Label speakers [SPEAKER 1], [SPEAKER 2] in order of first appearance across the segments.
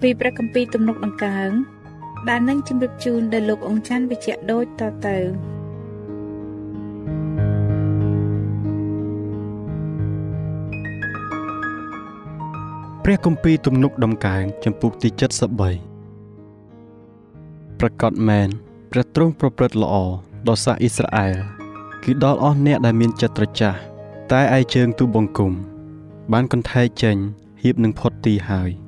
[SPEAKER 1] ពីព្រះគម្ពីរទំនុកដង្កើងដែលនឹងជម្រាបជូនដល់លោកអង្គច័ន្ទវិជ្ជៈដូចតទៅ
[SPEAKER 2] ព្រះគម្ពីរទំនុកដំកើងចំពុកទី73ប្រកាសមែនព្រះទ្រង់ប្រព្រឹត្តល្អដល់សាសអ៊ីស្រាអែលគឺដល់អស់អ្នកដែលមានចិត្តត្រចះតែឯជើងទូបង្គំបានកន្ធែកចេញហៀបនឹងផុតទីហើយ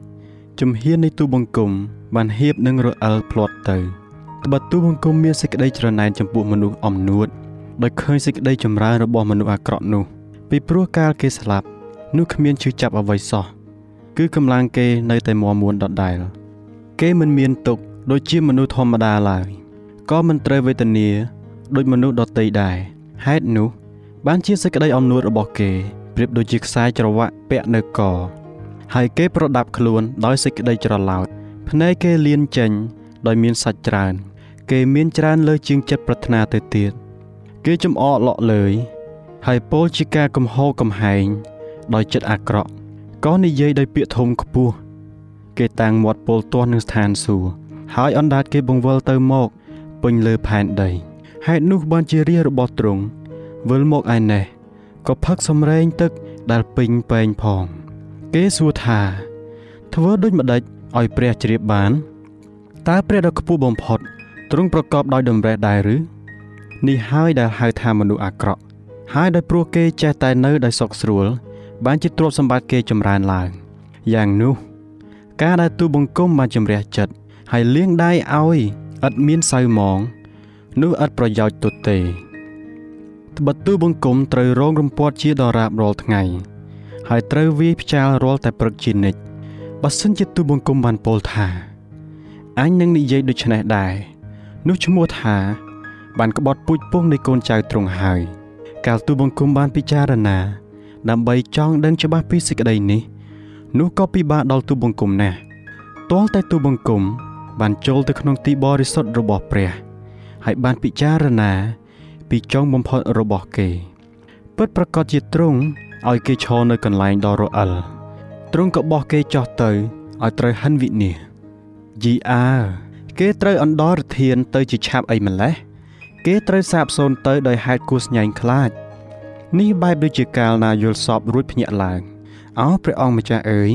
[SPEAKER 2] ជំហាននៃទូបង្គំ បានហៀបនឹងរអិលផ្លាត់ទៅត្បិតទូបង្គំមានសេចក្តីច្រណែនចំពោះមនុស្សអំនួតដោយឃើញសេចក្តីចម្រើនរបស់មនុស្សអាក្រក់នោះ ពីព្រោះកាលគេស្លាប់នោះគ្មានជឿចាប់អ្វីសោះគឺកម្លាំងគេនៅតែមាំមួនដដែល គេមិនមានទុកដូចជាមនុស្សធម្មតាឡើយក៏មិនត្រូវវេទនាដូចមនុស្សដទៃដែរហេតុនោះ បានជាសេចក្តីអំនួតរបស់គេប្រៀបដូចជាខ្សែច្រវាក់ពាក់នៅក ហើយគេប្រដាប់ខ្លួនដោយសេចក្តីច្រឡោតភ្នែកគេលៀនចេញដោយមានសាច់ច្រើន គេមានច្រើនលើជាងចិត្តប្រាថ្នាទៅទៀតគេចំអកលក់លើយហើយពោលជាការកំហោកំហែងដោយចិត្តអាក្រក់ក៏និយាយដោយពាក្យធំខ្ពស់គេតាំងមាត់ពោលទាស់នឹងស្ថានសួគ៌ហើយអណ្ដាតគេបង្វិលទៅមកពេញលើផែនដីហេតុនោះបានជារារបស់ទ្រង់វិលមកឯនេះក៏ផឹកសំរែងទឹកដែលពេញពេងផង គេសួរថា ធ្វើដូចម្ដេចឲ្យព្រះជ្រាបបានតើព្រះដ៏ខ្ពស់បំផុតទ្រង់ប្រកបដោយដំរេះដែរឬនេះហើយដែលហៅថាមនុស្សអាក្រក់ហើយដោយព្រោះគេចេះតែនៅដោយសុខស្រួល បានជាទ្រព្យសម្បត្តិគេចម្រើនឡើងយ៉ាងនោះ ការដែលទូបង្គំបានជំរះចិត្តហើយលាងដៃឲ្យឥតមានសៅមងនោះឥតប្រយោជន៍ទុទេត្បិតទូបង្គំត្រូវរងរំពាត់ជាដរាបរាល់ថ្ងៃ ហើយត្រូវវាយផ្ចាលរាល់តែព្រឹកជានិច្ចបើសិនជាទូបង្គំបានពោលថាអញនឹងនិយាយដូច្នេះដែរនោះឈ្មោះថា បានក្បត់ពូជពងនៃកូនចៅទ្រង់ហើយ កាលទូបង្គំបានពិចារណា ដើម្បីចង់ដឹងច្បាស់ពីសេចក្តីនេះ នោះក៏ពិបាកដល់ទូបង្គំណាស់ទាល់តែទូបង្គំ បានចូលទៅក្នុងទីបរិសុទ្ធរបស់ព្រះ ហើយបានពិចារណា ពីចុងបំផុតរបស់គេពិតប្រកបជាទ្រង់ ឲ្យគេឈរនៅកន្លែងដ៏រអិលទ្រង់ក៏បោះគេចោះទៅឲ្យត្រូវហិនវិនាសយីអើគេត្រូវអណ្ដោរធានទៅជាឆាប់អីម្លេះគេត្រូវសាបសូន្យទៅដោយហេតុគួស្ញែងខ្លាចនេះបែបដូចជាកាលណាយល់សពរួចភ្ញាក់ឡើងអោព្រះអង្គម្ចាស់អើយ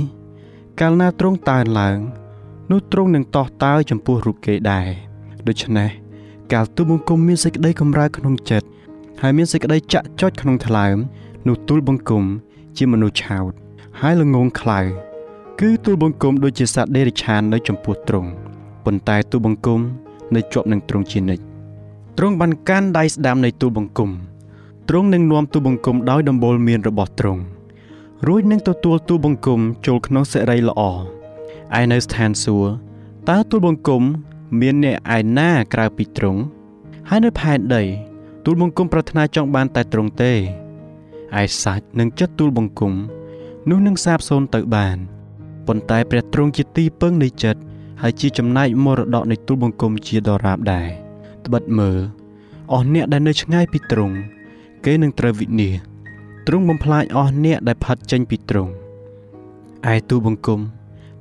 [SPEAKER 2] កាលណាទ្រង់តើនឡើង នោះទ្រង់នឹងតោះតើចំពោះរូបគេដែរដូច្នេះកាលទូបង្គំមានសេចក្តីកម្រើក្នុងចិត្តហើយមានសេចក្តីចាក់ចុចក្នុងថ្លើម នោះទូលបង្គំជាមនុស្សឆោត ហើយល្ងងខ្លៅគឺទូលបង្គំដូចជាសត្វដេរិឆាននៅចំពោះទ្រង់ប៉ុន្តែទូលបង្គំនៅជាប់នឹងទ្រង់ជានិច្ចទ្រង់បានកាន់ដៃស្ដាំនៃទូលបង្គំទ្រង់នឹងនាំទូលបង្គំដោយដំបូលមានរបស់ទ្រង់រួចនឹងទទួលទូលបង្គំចូលក្នុងសេរីល្អឯនៅស្ថានសួគ៌តើទូលបង្គំមានអ្នកឯណាក្រៅពីទ្រង់ហើយនៅផែនដីទូលបង្គំប្រាថ្នាចង់បានតែទ្រង់ទេ ឯសាច់និងចិត្តទូលបង្គំនោះនឹងសាបសូន្យទៅបានប៉ុន្តែព្រះទ្រង់ជាទីពឹងនៃចិត្តហហើយជាចំណែកមរតកនៃទូលបង្គំជាដរាបដែរត្បិតមើលអស់អ្នកដែលនៅឆ្ងាយពីទ្រង់គេនឹងត្រូវវិនាសទ្រង់បំផ្លាញអស់អ្នកដែលផាត់ចេញពីទ្រង់ឯទូលបង្គំ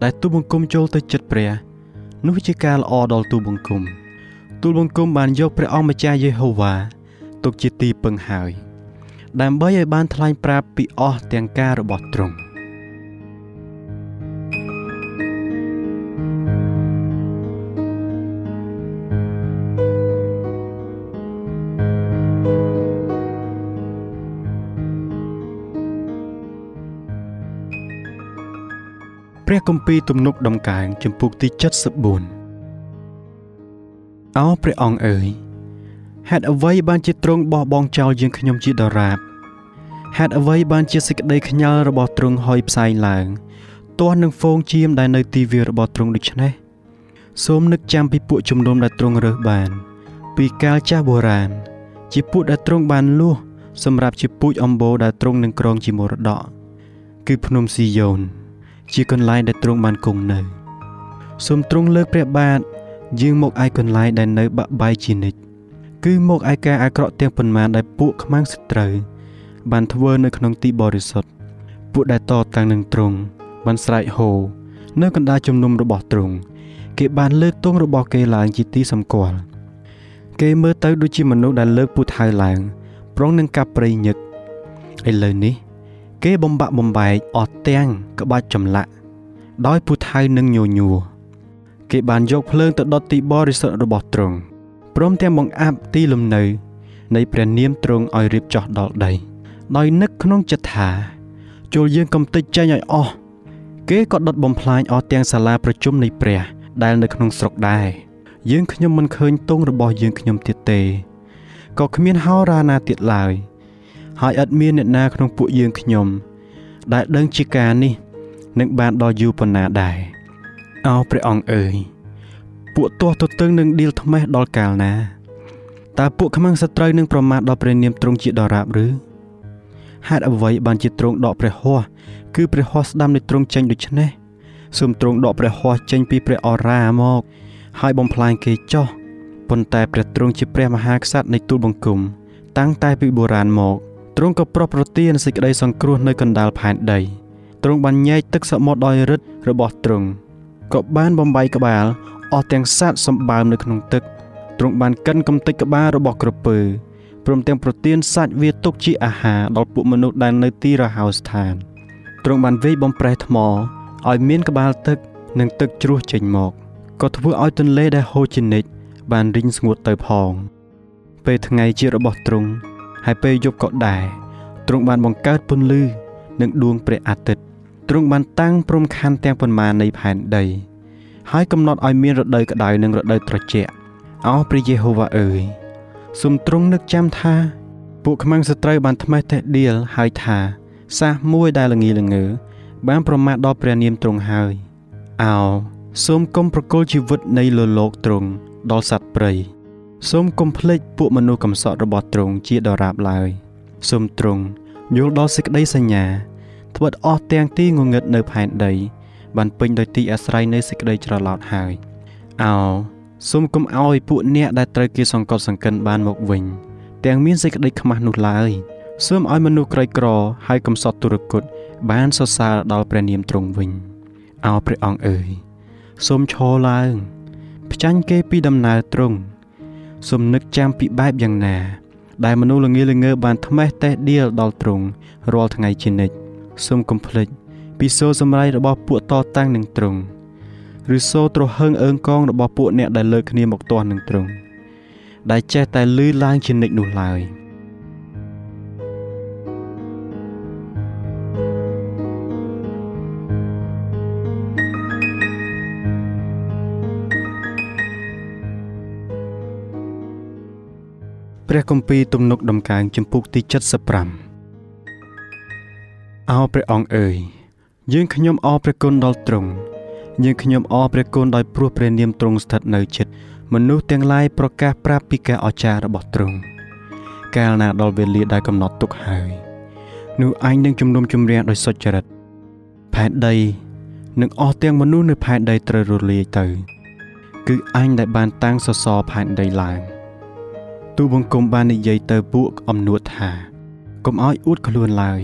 [SPEAKER 2] ដែលទូលបង្គំចូលទៅចិត្តព្រះនោះជាការល្អដល់ទូលបង្គំទូលបង្គំបានយកព្រះអង្គម្ចាស់យេហូវ៉ាទុកជាទីពឹងហើយ ដើម្បីឲ្យបានថ្លែងប្រាប់ពីអស់ទាំងការរបស់ទ្រង់ព្រះគម្ពីរទំនុកដំកើងចំពុកទី74អោព្រះអង្គអើយ ហេតុអ្វីបានជាទ្រង់បោះបង់ចោលយើងខ្ញុំជាដរាបហេតុអ្វីបានជាសេចក្តីខ្ញាល់របស់ទ្រង់ហុយផ្សែងឡើងទាស់នឹងហ្វូងជៀមដែលនៅទីវាលរបស់ទ្រង់ដូច្នេះសូមនឹកចាំពីពួកជំនុំដែលទ្រង់រើសបាន ពីកាលចាស់បុរាណជាពួកដែលទ្រង់បានលួសសម្រាប់ជាពូជអម្បូរដែលទ្រង់នឹងក្រងជាមរតកគឺភ្នំស៊ីយ៉ូនជាកន្លែងដែលទ្រង់បានគង់នៅសូមទ្រង់លើកព្រះបាទយាងមកឯកន្លែងដែលនៅបាក់បែកជានិច្ច គឺមកឯការអាក្រក់ទាំងប៉ុន្មានដែលពួកខ្មាំងសត្រូវបានធ្វើនៅក្នុងទីបរិសុទ្ធពួកដែលតតាំងនឹងទ្រង់បានស្រែកហូនៅកណ្ដាលជំនុំរបស់ទ្រង់គេបានលើកទង់របស់គេឡើងជាទីសម្គាល់គេមើលទៅដូចជាមនុស្សដែលលើកពូថៅឡើងប្រងនឹងកាប់ព្រៃញឹកឥឡូវនេះ គេបំបាក់បំបែកអស់ទាំងក្បាច់ចម្លាក់ដោយពូថៅនិងញញួរគេបានយកភ្លើងទៅដុតទីបរិសុទ្ធរបស់ទ្រង់ ព្រមទាំងបង្អាប់ទីលំនៅ នៃព្រះនាមទ្រង់ឲ្យរៀបចោះដល់ដី ដោយនឹកក្នុងចិត្តថាចូលយើងកំតិចចេញឲ្យអស់គេក៏ដុតបំផ្លាញអស់ទាំងសាលាប្រជុំនៃព្រះ ដែលនៅក្នុងស្រុកដែរយើងខ្ញុំមិនឃើញទងរបស់យើងខ្ញុំទៀតទេក៏គ្មានហោរាណាទៀតឡើយហើយឥតមានអ្នកណាក្នុងពួកយើងខ្ញុំ ដែលដឹងជាការនេះនឹងបានដល់យូរប៉ុណ្ណាដែរអោព្រះអង្គអើយ ពួកទាស់ទទឹងនឹងឌីលថ្មេះដល់កាលណាតើពួកខ្មាំងសត្រូវនឹងប្រមាថដល់ព្រះនាមទ្រង់ជាដរាបឬហេតុអ្វីបានជាទ្រង់ដកព្រះហស្ថគឺព្រះហស្ថស្ដាំនៃទ្រង់ចេញដូច្នេះសូមទ្រង់ដកព្រះហស្ថចេញពីព្រះអរាមក ហើយបំផ្លាញគេចោះប៉ុន្តែព្រះទ្រង់ជាព្រះមហាក្សត្រនៃទូលបង្គំតាំងតែពីបុរាណមកទ្រង់ក៏ប្រោះប្រទានសេចក្តីសង្គ្រោះនៅកណ្ដាលផែនដីទ្រង់បានញែកទឹកសមុទ្រដោយឫទ្ធិរបស់ទ្រង់ក៏បានបំបីក្បាល អស់ទាំងសត្វសម្បើមនៅក្នុងទឹកទ្រង់បានកិនកំទេចក្បាលរបស់ក្រពើព្រមទាំងប្រទានសាច់វាទុកជាអាហារដល់ពួកមនុស្សដែលនៅទីរហោស្ថានទ្រង់បានវាយបំប្រេះថ្មឲ្យមានក្បាលទឹកនិងទឹកជ្រោះចេញមកក៏ធ្វើឲ្យទន្លេដែលហូរជានិច្ចបានរីងស្ងួតទៅផង ពេលថ្ងៃជារបស់ទ្រង់ហើយពេលយប់ក៏ដែរទ្រង់បានបង្កើតពន្លឺនិងដួងព្រះអាទិត្យទ្រង់បានតាំងព្រំខណ្ឌទាំងប៉ុន្មាននៃផែនដី ហើយកំណត់ឲ្យមានរដូវក្តៅនិងរដូវត្រជាក់អោព្រះយេហូវ៉ាអើយសូមទ្រង់នឹកចាំថា ពួកខ្មាំងសត្រូវបានថ្មេះតេះដៀលហើយថាសះមួយដែលល្ងីល្ងើបានប្រមាថដល់ព្រះនាមទ្រង់ហើយអោសូមកុំប្រគល់ជីវិតនៃលលោកទ្រង់ដល់សត្វព្រៃសូមកុំភ្លេចពួកមនុស្សកំសត់របស់ទ្រង់ជាដរាបឡើយសូមទ្រង់យល់ដល់សេចក្តីសញ្ញាត្បិតអស់ទាំងទីងងឹតនៅផែនដី បានពេញដោយទីអាស្រ័យនៃសេចក្តីច្រឡោតហើយអោសូមកុំឲ្យពួកអ្នកដែលត្រូវគេសង្កត់សង្កិនបានមកវិញ ទាំងមានសេចក្តីខ្មាស់នោះឡើយសូមឲ្យមនុស្សក្រីក្រហើយកំសត់ទុរគតបានសរសើរដល់ព្រះនាមទ្រង់វិញអោព្រះអង្គអើយសូមឈរឡើងផ្ចាញ់គេពីដំណើរទ្រង់សូមនឹកចាំពីបែបយ៉ាងណា ដែលមនុស្សល្ងាល្ងើបានថ្មេះតេះដៀលដល់ទ្រង់រាល់ថ្ងៃជានិច្ចសូមកុំភ្លេច ពីសូរសម្រៃរបស់ពួកតតាំងនឹងទ្រង់ឬសូរទ្រហឹងអើងកងរបស់ពួកអ្នកដែលលើកគ្នាមកទាស់នឹងទ្រង់ដែលចេះតែលឺឡើងជានិច្ចនោះឡើយព្រះគម្ពីរទំនុកដំកើងចំពុកទី75អោព្រះអង្គអើយ យើងខ្ញុំអរព្រះគុណដល់ទ្រង់យើងខ្ញុំអរព្រះគុណដោយព្រោះព្រះនាមទ្រង់ស្ថិតនៅជិត មនុស្សទាំងឡាយប្រកាសប្រាប់ពីការអស្ចារ្យរបស់ទ្រង់កាលណាដល់វេលាដែលកំណត់ទុកហើយនោះអញនឹងជំនុំជម្រះដោយសុចរិតផែនដីនិងអស់ទាំងមនុស្សនៅផែនដីត្រូវរលាយទៅ គឺអញដែលបានតាំងសសរផែនដីឡើងទូបង្គំបាននិយាយទៅពួកអំនួតថាកុំឲ្យអួតខ្លួនឡើយ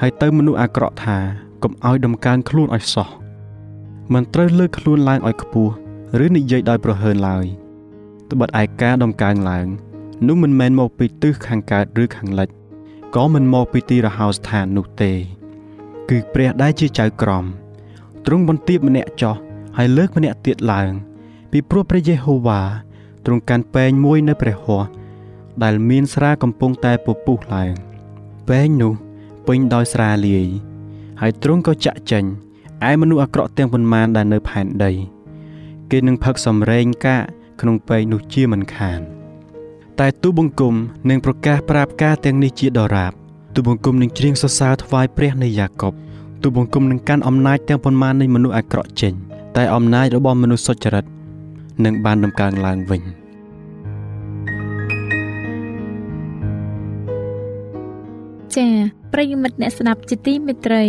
[SPEAKER 2] ហើយទៅមនុស្សអាក្រក់ថា កុំឲ្យដំកើងខ្លួនឲ្យសោះមិនត្រូវលើកខ្លួនឡើងឲ្យខ្ពស់ឬនិយាយដោយប្រហើនឡើយត្បិតឯការដំកើងឡើងនោះមិនមែនមកពីទិសខាងកើតឬខាងលិចក៏មិនមកពីទីរហោស្ថាននោះទេ គឺព្រះដែលជាចៅក្រមទ្រង់បន្ទាបម្នាក់ចោះហើយលើកម្នាក់ទៀតឡើង ពីព្រោះព្រះយេហូវ៉ាទ្រង់កាន់ពែងមួយនៅព្រះហស្ថដែលមានស្រាកំពុងតែពពុះឡើងពែងនោះពេញដោយស្រាលាយ ហើយទ្រង់ក៏ចាក់ចេញឯមនុស្សអាក្រក់ទាំងប៉ុន្មានដែលនៅផែនដី គេនឹងផឹកសំរែងកាកក្នុងពែងនោះជាមិនខាន តែទូបង្គំនឹងប្រកាសប្រាប់ការទាំងនេះជាដរាបទូបង្គំនឹងច្រៀងសរសើរថ្វាយព្រះនៃយ៉ាកុបទូបង្គំនឹងកាន់អំណាចទាំងប៉ុន្មាននៃមនុស្សអាក្រក់ចេញ តែអំណាចរបស់មនុស្សសុចរិតនឹងបានដំកើងឡើងវិញ
[SPEAKER 1] ចា៎ ប្រិយមិត្តអ្នកស្ដាប់ជាទីមេត្រី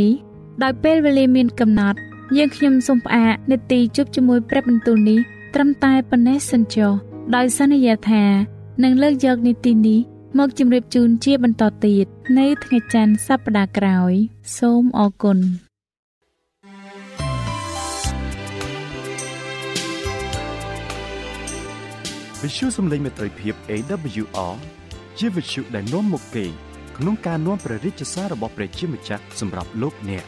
[SPEAKER 1] ដោយពេលវេលាមានកំណត់ យើងខ្ញុំសូមផ្អាកនេតិជប់ជាមួយព្រះបន្ទូលនេះត្រឹមតែប៉ុណ្ណេះសិនចុះដោយសន្យាថានឹងលើកយកនីតិនេះមកជម្រាបជូនជាបន្តទៀតនៅថ្ងៃច័ន្ទសប្តាហ៍ក្រោយ សូមអរគុណ
[SPEAKER 2] វិទ្យុសំឡេងមេត្រីភាព AWR ជាវិទ្យុដែលនាំមកពី ក្នុងការនាំព្រះរាជសាររបស់ព្រះជាម្ចាស់សម្រាប់លោកអ្នក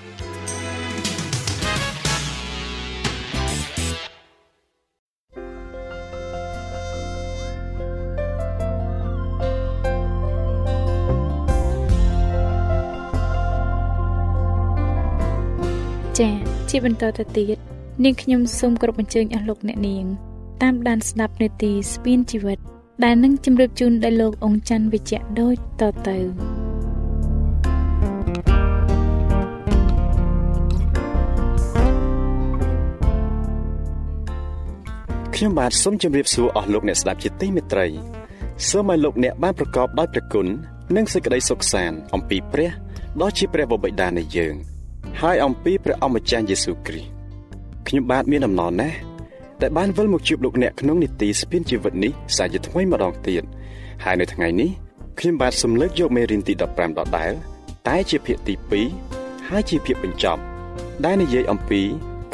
[SPEAKER 1] ចា៎ជាបន្តទៅទៀតនាងខ្ញុំសូមគោរពអញ្ជើញអស់លោកអ្នកនាង តាមដានស្ដាប់នាទីស្ពានជីវិត ដែលនឹងជម្រាបជូនដល់លោកអង្ចាន់វិជ្ជៈដូចតទៅ
[SPEAKER 2] ខ្ញុំបាទសូមជម្រាបសួរអស់លោកអ្នកស្ដាប់ជាទីមេត្រីសូមឲ្យលោកអ្នកបានប្រកបដោយព្រះគុណនិងសេចក្តីសុខសាន្តអំពីព្រះដ៏ជាព្រះបិតានៃយើង ហើយអំពីព្រះអម្ចាស់យេស៊ូវគ្រីស្ទខ្ញុំបាទមានអំណរណាស់ដែលបានវិលមកជួបលោកអ្នកក្នុងនីតិស្ពានជីវិតនេះសាជាថ្មីម្ដងទៀតហើយនៅថ្ងៃនេះខ្ញុំបាទសូមលើកយកមេរៀនទី15ដដែលតែជាភាគទី2ហើយជាភាគបញ្ចប់ដែលនិយាយអំពី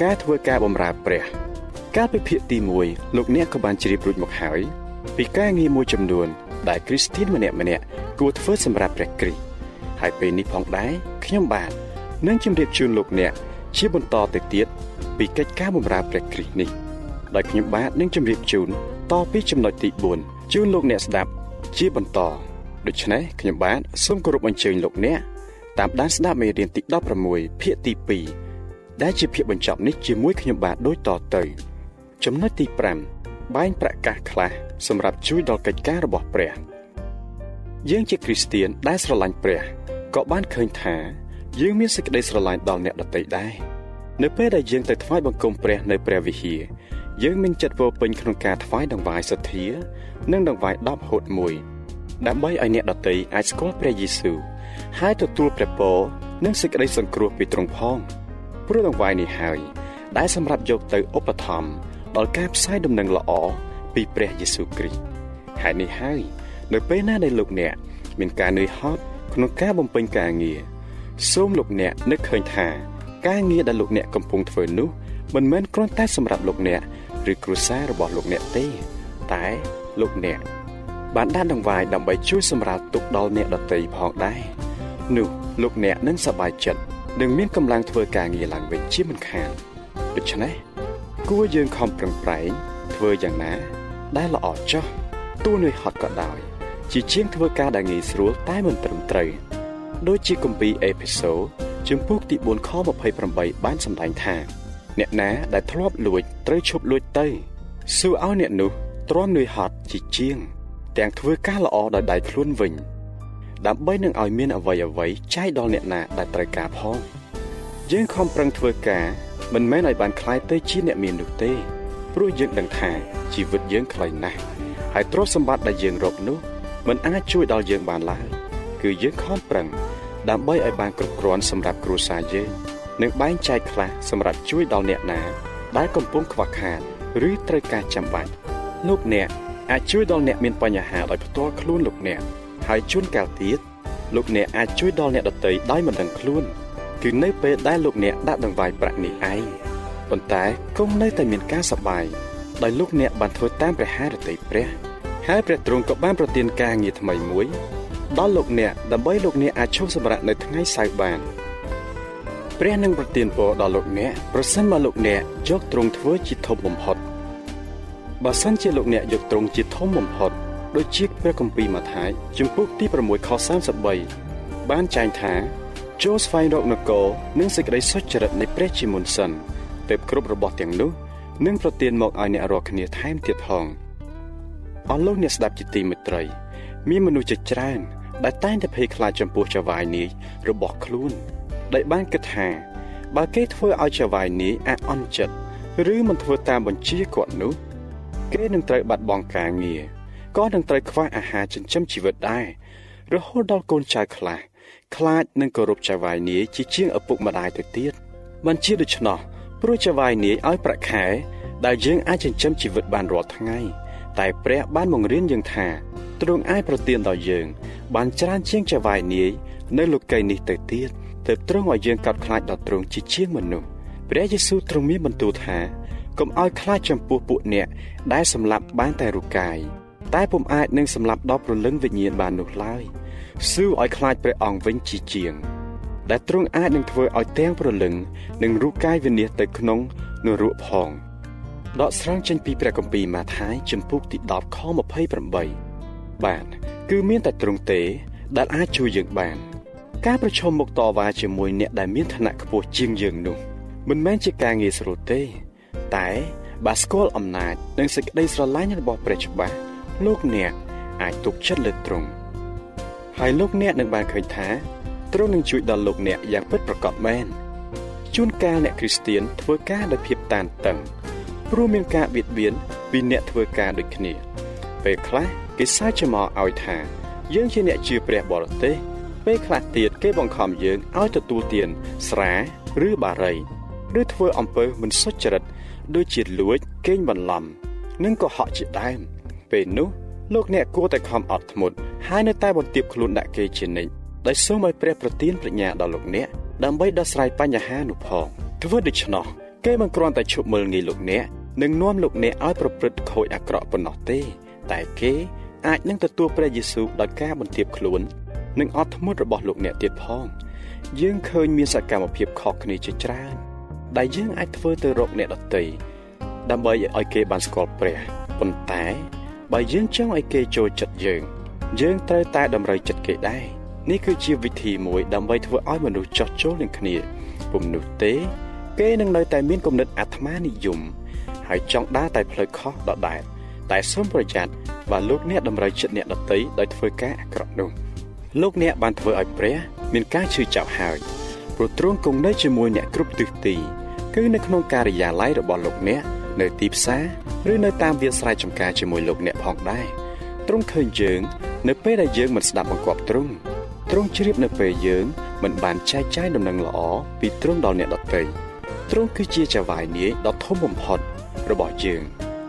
[SPEAKER 2] ការធ្វើការបម្រើព្រះ កាលពីភាគទី1លោកអ្នកក៏បានជ្រាបរួចមកហើយពីការងារមួយចំនួន ដែលគ្រីស្ទានម្នាក់ម្នាក់គួរធ្វើសម្រាប់ព្រះគ្រីស្ទហើយពេលនេះផងដែរខ្ញុំបាទនឹងជម្រាបជូនលោកអ្នកជាបន្តទៅទៀតពីកិច្ចការបម្រើព្រះគ្រីស្ទនេះដោយខ្ញុំបាទនឹងជម្រាបជូនតពីចំណុចទី4ជូនលោកអ្នកស្ដាប់ជាបន្តដូច្នេះខ្ញុំបាទសូមគោរពអញ្ជើញលោកអ្នកតាមដានស្ដាប់មេរៀនទី16ភាគទី2ដែលជាភាគបញ្ចប់នេះជាមួយខ្ញុំបាទដូចតទៅ ចំណុចទី5បែងប្រកាសខ្លះសម្រាប់ជួយដល់កិច្ចការរបស់ព្រះយើងជាគ្រីស្ទៀនដែលស្រឡាញ់ព្រះក៏បានឃើញថាយើងមានសេចក្តីស្រឡាញ់ដល់អ្នកដទៃដែរនៅពេលដែលយើងទៅថ្វាយបង្គំព្រះនៅព្រះវិហារយើងមានចិត្តពោពេញក្នុងការថ្វាយដង្វាយសទ្ធា និងដង្វាយ10ហូត1ដើម្បីឲ្យអ្នកដទៃអាចស្គាល់ព្រះយេស៊ូវហើយទទួលព្រះពរនិងសេចក្តីសង្គ្រោះពីទ្រង់ផងព្រោះដង្វាយនេះហើយដែលសម្រាប់យកទៅឧបត្ថម្ភ ដល់ការផ្សាយដំណឹងល្អពីព្រះយេស៊ូវគ្រីស្ទហើយនេះហើយនៅពេលណាដែលលោកអ្នកមានការនឿយហត់ក្នុងការបំពេញការងារសូមលោកអ្នកនឹកឃើញថាការងារដែលលោកអ្នកកំពុងធ្វើនោះមិនមែនគ្រាន់តែសម្រាប់លោកអ្នកឬគ្រួសាររបស់លោកអ្នកទេ តែលោកអ្នកបានដាក់ដង្វាយដើម្បីជួយសម្រាលទុក្ខដល់អ្នកដទៃផងដែរនោះលោកអ្នកនឹងសប្បាយចិត្តនិងមានកម្លាំងធ្វើការងារឡើងវិញជាមិនខានដូច្នេះ គួរយើងខំប្រឹងប្រែងធ្វើយ៉ាងណា ដែលល្អចោះទោះនឿយហត់ក៏ដោយ ជាជាងធ្វើការដែលងាយស្រួលតែមិនត្រឹមត្រូវដូចជាគម្ពីរអេភេសូជំពូកទី4ខ28បានសម្ដែងថាអ្នកណាដែលធ្លាប់លួចត្រូវឈប់លួចទៅសួរឲ្យអ្នកនោះទ្រាំនឿយហត់ជាជាង ទាំងធ្វើការល្អដោយដៃខ្លួនវិញដើម្បីនឹងឲ្យមានអវ័យអវ័យចែកដល់អ្នកណាដែលត្រូវការផងយើងខំប្រឹងធ្វើការ មិនមែនឲ្យបានคล้ายទៅជាអ្នកមាននោះទេព្រោះយើងដឹងថាជីវិតយើងខ្លីណាស់ហើយទ្រព្យសម្បត្តិដែលយើងរកនោះមិនអាចជួយដល់យើងបានឡើយគឺយើងខំប្រឹងដើម្បីឲ្យបានគ្រប់គ្រាន់សម្រាប់គ្រួសារយើង និងបែងចែកខ្លះសម្រាប់ជួយដល់អ្នកណា ដែលកំពុងខ្វះខាតឬត្រូវការចាំបាច់លោកអ្នកអាចជួយដល់អ្នកមានបញ្ហាដោយផ្ទាល់ខ្លួនលោកអ្នកហើយជួនកាលទៀតលោកអ្នកអាចជួយដល់អ្នកដទៃដោយមិនដឹងខ្លួន គឺនៅពេលដែលលោកអ្នកដាក់ដង្វាយប្រាក់នេះឯងប៉ុន្តែគង់នៅតែមានការសប្បាយដោយលោកអ្នកបានធ្វើតាមព្រះハរតីព្រះហើយព្រះទ្រង់ក៏បានប្រទានការងារថ្មីមួយដល់លោកអ្នកដើម្បីលោកអ្នកអាចឈប់សម្រាកនៅថ្ងៃសៅរ៍បានព្រះនឹងប្រទានពរដល់លោកអ្នកប្រសិនបើលោកអ្នកយកទ្រង់ធ្វើជាធំបំផុតបើសិនជាលោកអ្នកយកទ្រង់ជាធំបំផុតដូចជាព្រះគម្ពីរម៉ាថាយជំពូកទី6ខ33បានចែងថា ចូលស្វែងរកនគរនិងសេចក្តីសុចរិតនៃព្រះជាមុនសិនទើបគ្រប់របស់ទាំងនោះនឹងប្រទានមកឲ្យអ្នករាល់គ្នាថែមទៀតផងអស់លោកអ្នកស្ដាប់ជាទីមេត្រី មានមនុស្សជាច្រើន ដែលតែងតែភ័យខ្លាចចំពោះចៅហ្វាយនាយរបស់ខ្លួនដែលបានគិតថាបើគេធ្វើឲ្យចៅហ្វាយនាយអាក់អន់ចិត្តឬមិនធ្វើតាមបញ្ជាគាត់នោះ គេនឹងត្រូវបាត់បង់ការងារក៏នឹងត្រូវខ្វះអាហារចិញ្ចឹមជីវិតដែររហូតដល់កូនចៅខ្លះ ខ្លាចនឹងគោរពចៅហ្វាយនាយជាជាងឪពុកម្ដាយទៅទៀតមិនជាដូច្នោះព្រោះចៅហ្វាយនាយឲ្យប្រាក់ខែដែលយើងអាចចិញ្ចឹមជីវិតបានរាល់ថ្ងៃ តែព្រះបានបង្រៀនយើងថាទ្រង់អាចប្រទានដល់យើង បានច្រើនជាងចៅហ្វាយនាយនៅលោកីយ៍នេះទៅទៀតទើបទ្រង់ឲ្យយើងកោតខ្លាចដល់ទ្រង់ជាជាងមនុស្សព្រះយេស៊ូវទ្រង់មានបន្ទូលថាកុំឲ្យខ្លាចចំពោះពួកអ្នកដែលសម្លាប់បានតែរូបកាយតែពុំអាចនឹងសម្លាប់ដល់ព្រលឹងវិញ្ញាណបាននោះឡើយ ស៊ូឲ្យខ្លាចព្រះអង្គវិញជាជាង ដែលទ្រង់អាចនឹងធ្វើឲ្យទាំងព្រលឹងនិងរូបកាយវិនិច្ឆ័យទៅក្នុងនរកផងដកស្រង់ចេញពីព្រះគម្ពីរម៉ាថាយជំពូកទី10ខ28បាទគឺមានតែទ្រង់ទេ ដែលអាចជួយយើងបាន ការប្រឈមមុខតវ៉ាជាមួយអ្នកដែលមានឋានៈខ្ពស់ជាងយើងនោះ មិនមែនជាការងាយស្រួលទេ តែបើស្គាល់អំណាចនិងសេចក្តីស្រឡាញ់របស់ព្រះច្បាស់លោកអ្នកអាចទុកចិត្តលើទ្រង់ ហើយលោកអ្នកនឹងបានឃើញថាទ្រង់នឹងជួយដល់លោកអ្នកយ៉ាងពិតប្រាកដមែនជួនកាលអ្នកគ្រីស្ទៀនធ្វើការដោយភាពតានតឹងព្រោះមានការបៀតបៀនពីអ្នកធ្វើការដូចគ្នា ពេលខ្លះគេសើចចំអឲ្យថាយើងជាអ្នកជឿព្រះបរទេសពេលខ្លះទៀតគេបង្ខំយើងឲ្យទទួលទានស្រាឬបារីឬធ្វើអំពើមិនសុចរិតដូចជាលួចកេងបន្លំ និងកុហកជាដើមពេលនោះ លោកអ្នកគួរតែខំអត់ធ្មត់ហើយនៅតែបន្ទាបខ្លួនដាក់គេជានិច្ចដោយសូមឲ្យព្រះប្រទានប្រាជ្ញាដល់លោកអ្នកដើម្បីដោះស្រាយបញ្ហានោះផងធ្វើដូច្នោះគេមិនគ្រាន់តែឈប់មើលងាយលោកអ្នកនិងនាំលោកអ្នកឲ្យប្រព្រឹត្តខូចអាក្រក់ប៉ុណ្ណោះទេ តែគេអាចនឹងទទួលព្រះយេស៊ូវដោយការបន្ទាបខ្លួននិងអត់ធ្មត់របស់លោកអ្នកទៀតផងយើងឃើញមានសកម្មភាពខុសគ្នាជាច្រើនដែលយើងអាចធ្វើទៅរកអ្នកដទៃដើម្បីឲ្យគេបានស្គាល់ព្រះប៉ុន្តែ បើយើងចង់ឲ្យគេចូលចិត្តយើង យើងត្រូវតែតម្រូវចិត្តគេដែរនេះគឺជាវិធីមួយដើម្បីធ្វើឲ្យមនុស្សចោះចូលនឹងគ្នាពុំនោះទេ គេនឹងនៅតែមានគំនិតអាត្មានិយមហើយចង់ដើរតែផ្លូវខុសដដែលតែសូមប្រយ័ត្នបើលោកអ្នកតម្រូវចិត្តអ្នកដតីដោយធ្វើការអាក្រក់នោះលោកអ្នកបានធ្វើឲ្យព្រះ មានការឈឺចាប់ហើយព្រោះទ្រង់គង់នៅជាមួយអ្នកគ្រប់ទិសទី គឺនៅក្នុងការិយាល័យរបស់លោកអ្នក នៅទីផ្សារឬនៅតាមវាលស្រែចម្ការជាមួយលោកអ្នកផងដែរទ្រង់ឃើញយើង នៅពេលដែលយើងមិនស្ដាប់បង្គាប់ទ្រង់ទ្រង់ជ្រាបនៅពេលយើងមិនបានចែកចាយដំណឹងល្អពីទ្រង់ដល់អ្នកដទៃទ្រង់គឺជាចៅហ្វាយនាយដ៏ធំបំផុតរបស់យើង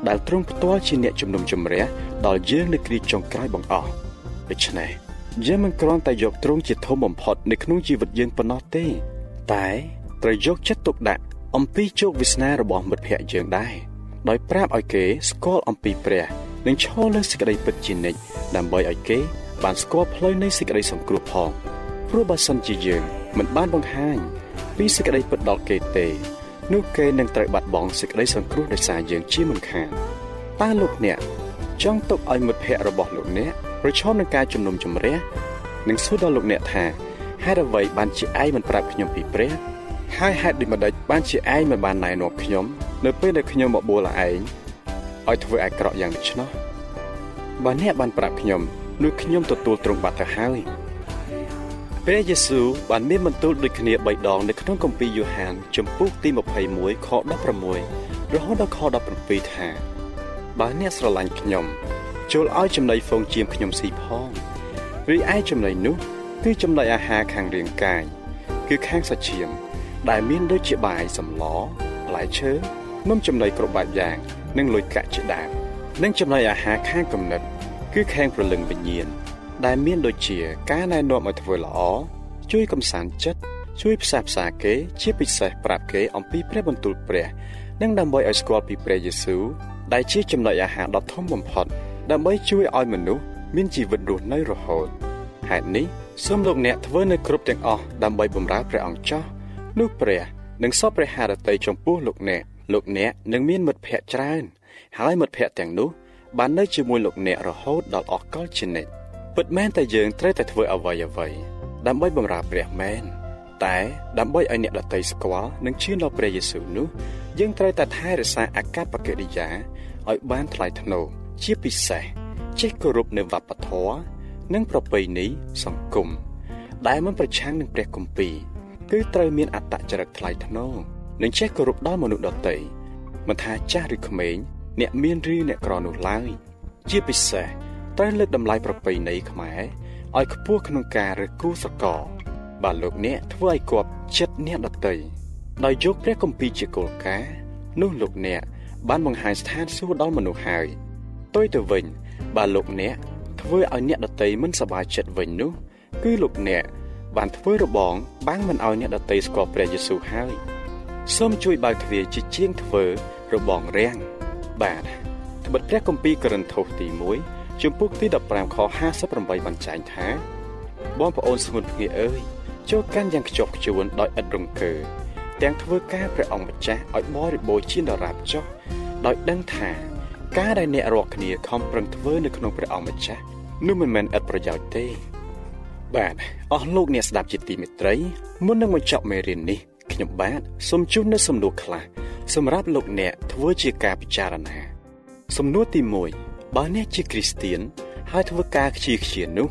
[SPEAKER 2] ដែលទ្រង់ផ្ទាល់ជាអ្នកជំនុំជម្រះដល់យើងនៅគ្រាចុងក្រោយបង្អស់ដូច្នេះយើងមិនគ្រាន់តែយកទ្រង់ជាធំបំផុតនៅក្នុងជីវិតយើងប៉ុណ្ណោះទេ តែត្រូវយកចិត្តទុកដាក់ អំពីជោគវាសនារបស់មិត្តភ័ក្តិយើងដែរដោយប្រាប់ឲ្យគេស្គាល់អំពីព្រះនិងឈរលើសេចក្តីពិតជានិច្ចដើម្បីឲ្យគេ បានស្គាល់ផ្លូវនៃសេចក្តីសង្គ្រោះផងព្រោះបើសិនជាយើងមិនបានបង្ហាញពីសេចក្តីពិតដល់គេទេនោះគេនឹងត្រូវបាត់បង់សេចក្តីសង្គ្រោះដោយសារយើងជាមិនខានតើលោកអ្នកចង់ទុកឲ្យមិត្តភ័ក្តិរបស់លោកអ្នកប្រឈមនឹងការជំនុំជម្រះនិងសួរដល់លោកអ្នកថាហេតុអ្វីបានជាឯងមិនប្រាប់ខ្ញុំពីព្រះ ហើយហេតុដូចម្ដេចបានជាឯងមិនបានណែនាំខ្ញុំ នៅពេលដែលខ្ញុំមកបួលឯងឲ្យធ្វើអាក្រក់យ៉ាងនេះនោះបើអ្នកបានប្រាប់ខ្ញុំនោះខ្ញុំទទួលទ្រង់បាត់ទៅហើយព្រះយេស៊ូវបានមានបន្ទូលដូចគ្នា3ដងនៅក្នុងគម្ពីរយ៉ូហានជំពូកទី21ខ16រហូតដល់ខ17ថាបើអ្នកស្រឡាញ់ខ្ញុំចូលឲ្យចំណីហ្វូងជាមខ្ញុំស៊ីផងរីឯចំណីនោះគឺចំណីអាហារខាងរាងកាយគឺខាងសាច់ឈាម ដែលមានដូចជាបាយសម្លផ្លែឈើនំចំណីគ្រប់បែបយ៉ាង និងលុយកាក់ជាដើមនិងចំណីអាហារខាងគំនិត គឺខាងព្រលឹងវិញ្ញាណដែលមានដូចជាការណែនាំឲ្យធ្វើល្អជួយកំសាន្តចិត្តជួយផ្សះផ្សាគេជាពិសេសប្រាប់គេអំពីព្រះបន្ទូលព្រះ និងដើម្បីឲ្យស្គាល់ពីព្រះយេស៊ូវដែលជាចំណុចអាហារដ៏ធំបំផុត ដើម្បីជួយឲ្យមនុស្សមានជីវិតរស់នៅរហូតហេតុនេះសូមលោកអ្នកធ្វើនៅគ្រប់ទាំងអស់ដើម្បីបម្រើព្រះអង្គចោះ នោះព្រះនឹងសពព្រះハរតីចំពោះលោកអ្នកលោកអ្នកនឹងមានមិត្តភ័ក្តិច្រើន ហើយមិត្តភ័ក្តិទាំងនោះបាននៅជាមួយលោកអ្នករហូតដល់អស់កលជានិច្ចពិតមែនតែយើងត្រូវតែធ្វើអ្វីអ្វីដើម្បីបម្រើព្រះមែនតែដើម្បីឲ្យអ្នកដតីស្គាល់និងជឿដល់ព្រះយេស៊ូវនោះយើងត្រូវតែថែរក្សាអាកប្បកិរិយាឲ្យបានថ្លៃថ្នូរជាពិសេសចេះគោរពនៅវប្បធម៌និងប្រពៃណីសង្គមដែលមិនប្រឆាំងនឹងព្រះគម្ពីរ គឺត្រូវមានអត្តចរិតថ្លៃថ្នូរនិងចេះគោរពដល់មនុស្សដទៃមិនថាចាស់ឬក្មេងអ្នកមានឬអ្នកក្រនោះឡើយជាពិសេសត្រូវលើកតម្លៃប្រពៃណីខ្មែរឲ្យខ្ពស់ក្នុងការរើសគូស្រករបាទលោកអ្នកធ្វើឲ្យគប់ចិត្តអ្នកដទៃដោយយកព្រះគម្ពីរជាគោលការណ៍នោះលោកអ្នកបានបង្ហាញស្ថានសួគ៌ដល់មនុស្សហើយទុយទៅវិញបើលោកអ្នកធ្វើឲ្យអ្នកដតីមិនសប្បាយចិត្តវិញនោះ គឺលោកអ្នក បានធ្វើរបងបាំងមិនឲ្យអ្នកដតីស្គាល់ព្រះយេស៊ូវហើយសូមជួយបើកទ្វារជាជាងធ្វើរបងរាំងបាទត្បិតព្រះគម្ពីរករិនថូសទី1ជំពូកទី15ខ58បានចែងថា បងប្អូនស្ងួនភ្ងាអើយចូលកាន់យ៉ាងខ្ជាប់ខ្ជួនដោយឥតរង្គើទាំងធ្វើការព្រះអង្គម្ចាស់ឲ្យបរិបូរជាដរាបចុះដោយដឹងថាការដែលអ្នករាល់គ្នាខំប្រឹងធ្វើនៅក្នុងព្រះអង្គម្ចាស់នោះមិនមែនឥតប្រយោជន៍ទេ បាទអស់លោកអ្នកស្ដាប់ជាទីមេត្រីមុននឹងបញ្ចប់មេរៀននេះខ្ញុំបាទសូមជូននូវសំណួរខ្លះសម្រាប់លោកអ្នកធ្វើជាការពិចារណា សំណួរទី1បើអ្នកជាគ្រីស្ទៀនហើយធ្វើការខ្ជាខ្ជានោះ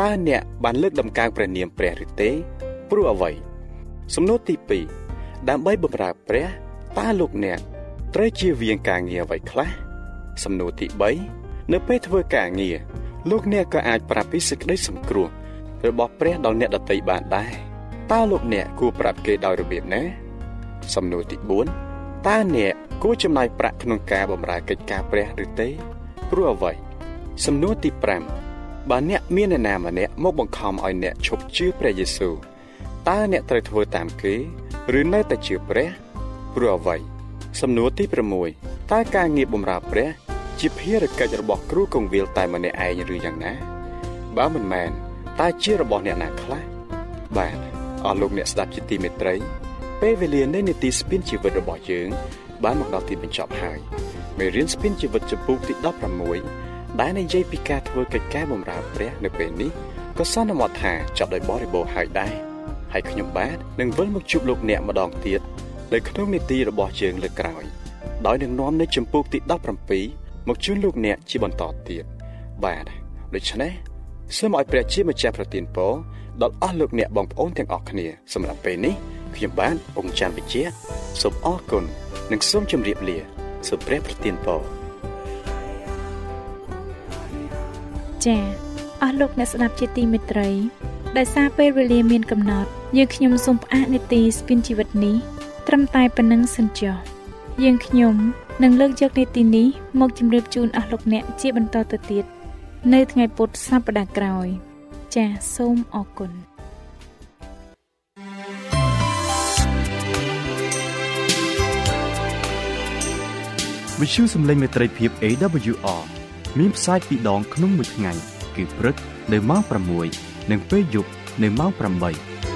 [SPEAKER 2] តើអ្នកបានលើកដំកើងព្រះនាមព្រះឬទេព្រោះអ្វីសំណួរទី2ដើម្បីបម្រើព្រះតើលោកអ្នកត្រូវជាវៀងការងារអ្វីខ្លះសំណួរទី3នៅពេលធ្វើការងារលោកអ្នកក៏អាចប្រាប់ពីសេចក្តីសង្គ្រោះ របស់ព្រះដល់អ្នកដទៃបានដែរតើលោកអ្នកគួរប្រាប់គេដោយរបៀបណាសំណួរទី4តើអ្នកគួរចំណាយប្រាក់ក្នុងការបម្រើកិច្ចការព្រះឬទេព្រោះអ្វីសំណួរទី5បើអ្នកមានអ្នកណាម្នាក់មកបង្ខំឲ្យអ្នកឈប់ជឿព្រះយេស៊ូវតើអ្នកត្រូវធ្វើតាមគេឬនៅតែជឿព្រះព្រោះអ្វីសំណួរទី6តើការងារបម្រើព្រះ ជាភារកិច្ចរបស់គ្រូកងវិលតែម្នាក់ឯងឬយ៉ាងណាបើមិនមែន តើជារបស់អ្នកណាខ្លះបាទអស់លោកអ្នកស្ដាប់ជាទីមេត្រី ពេលវេលានៃនីតិស្ពានជីវិតរបស់យើង បានមកដល់ទីបញ្ចប់ហើយមេរៀនស្ពានជីវិតចំពោះទី16ដែលនិយាយពីការធ្វើកិច្ចការបម្រើព្រះនៅពេលនេះក៏សន្មតថាចប់ដោយបរិបូរណ៍ហើយដែរហើយខ្ញុំបាទនឹងវិលមកជួបលោកអ្នកម្ដងទៀតនៅក្នុងនីតិរបស់យើងលើកក្រោយដោយនឹងនាំនៅចំពោះទី17មកជូនលោកអ្នកជាបន្តទៀតបាទដូច្នេះ សូមឲ្យព្រះជាម្ចាស់ប្រទានពរដល់អស់លោកអ្នកបងប្អូនទាំងអស់គ្នាសម្រាប់ពេលនេះខ្ញុំបាទអង្គច័ន្ទវិជាសូមអរគុណនិងសូមជម្រាបលាសូមព្រះប្រទានពរ
[SPEAKER 1] ចា៎អស់លោកអ្នកស្ដាប់ជាទីមេត្រីដោយសារពេលវេលាមានកំណត់យើងខ្ញុំសូមផ្អាកនីតិស្ពានជីវិតនេះត្រឹមតែប៉ុណ្្នឹងសិនចុះយើងខ្ញុំនឹងលើកយកនីតិនេះមកជម្រាបជូនអស់លោកអ្នកជាបន្តទៅទៀត នៅថ្ងៃពុធសប្តាហ៍ក្រោយ ចាសសូមអរគុណ
[SPEAKER 2] វិទ្យុសំឡេងមេត្រីភាព AWR មានផ្សាយពីរដងក្នុងមួយថ្ងៃ គឺព្រឹកនៅម៉ោង6និងពេលយប់នៅម៉ោង8